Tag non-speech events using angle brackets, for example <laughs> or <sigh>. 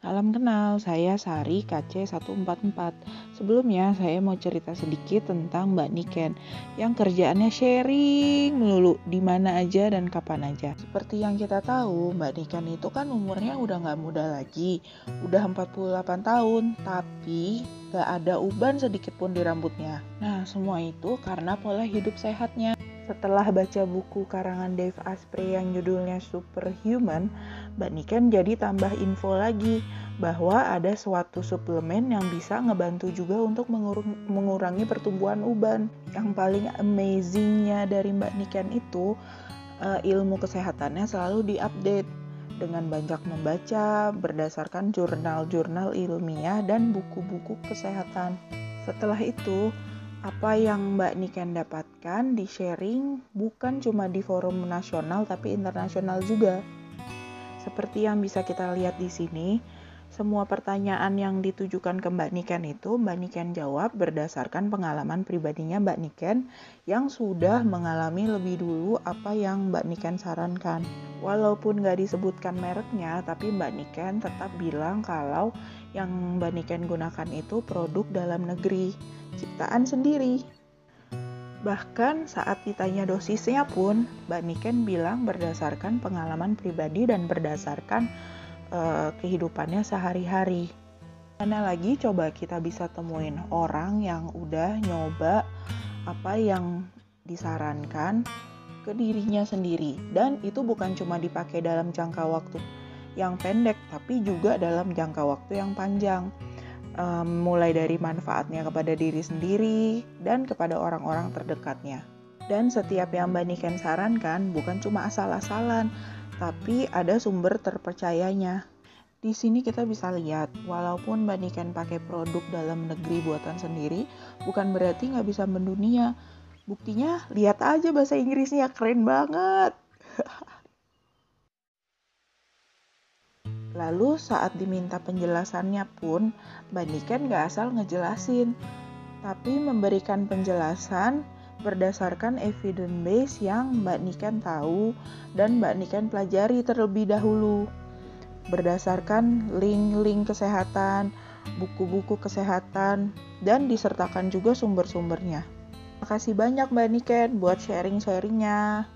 Salam kenal, saya Sari KC144. Sebelumnya saya mau cerita sedikit tentang Mbak Niken yang kerjaannya sharing melulu di mana aja dan kapan aja. Seperti yang kita tahu, Mbak Niken itu kan umurnya udah nggak muda lagi, udah 48 tahun, tapi gak ada uban sedikit pun di rambutnya. Nah, semua itu karena pola hidup sehatnya. Setelah baca buku karangan Dave Asprey yang judulnya Superhuman, Mbak Niken jadi tambah info lagi bahwa ada suatu suplemen yang bisa ngebantu juga untuk mengurangi pertumbuhan uban. Yang paling amazingnya dari Mbak Niken itu uh, ilmu kesehatannya selalu diupdate dengan banyak membaca berdasarkan jurnal-jurnal ilmiah dan buku-buku kesehatan. Setelah itu, apa yang Mbak Niken dapatkan di sharing bukan cuma di forum nasional tapi internasional juga. Seperti yang bisa kita lihat di sini, semua pertanyaan yang ditujukan ke Mbak Niken itu Mbak Niken jawab berdasarkan pengalaman pribadinya Mbak Niken yang sudah mengalami lebih dulu apa yang Mbak Niken sarankan. Walaupun nggak disebutkan mereknya, tapi Mbak Niken tetap bilang kalau yang Mbak Niken gunakan itu produk dalam negeri ciptaan sendiri. Bahkan saat ditanya dosisnya pun, Mbak Niken bilang berdasarkan pengalaman pribadi dan berdasarkan uh, kehidupannya sehari-hari. Mana lagi coba kita bisa temuin orang yang udah nyoba apa yang disarankan ke dirinya sendiri dan itu bukan cuma dipakai dalam jangka waktu yang pendek tapi juga dalam jangka waktu yang panjang um, mulai dari manfaatnya kepada diri sendiri dan kepada orang-orang terdekatnya. Dan setiap yang Mbak sarankan bukan cuma asal-asalan, tapi ada sumber terpercayanya. Di sini kita bisa lihat, walaupun Mbak pakai produk dalam negeri buatan sendiri, bukan berarti nggak bisa mendunia. Buktinya, lihat aja bahasa Inggrisnya keren banget. <laughs> Lalu saat diminta penjelasannya pun, Mbak Niken gak asal ngejelasin, tapi memberikan penjelasan berdasarkan evidence base yang Mbak Niken tahu dan Mbak Niken pelajari terlebih dahulu. Berdasarkan link-link kesehatan, buku-buku kesehatan, dan disertakan juga sumber-sumbernya. Makasih banyak Mbak Niken buat sharing-sharingnya.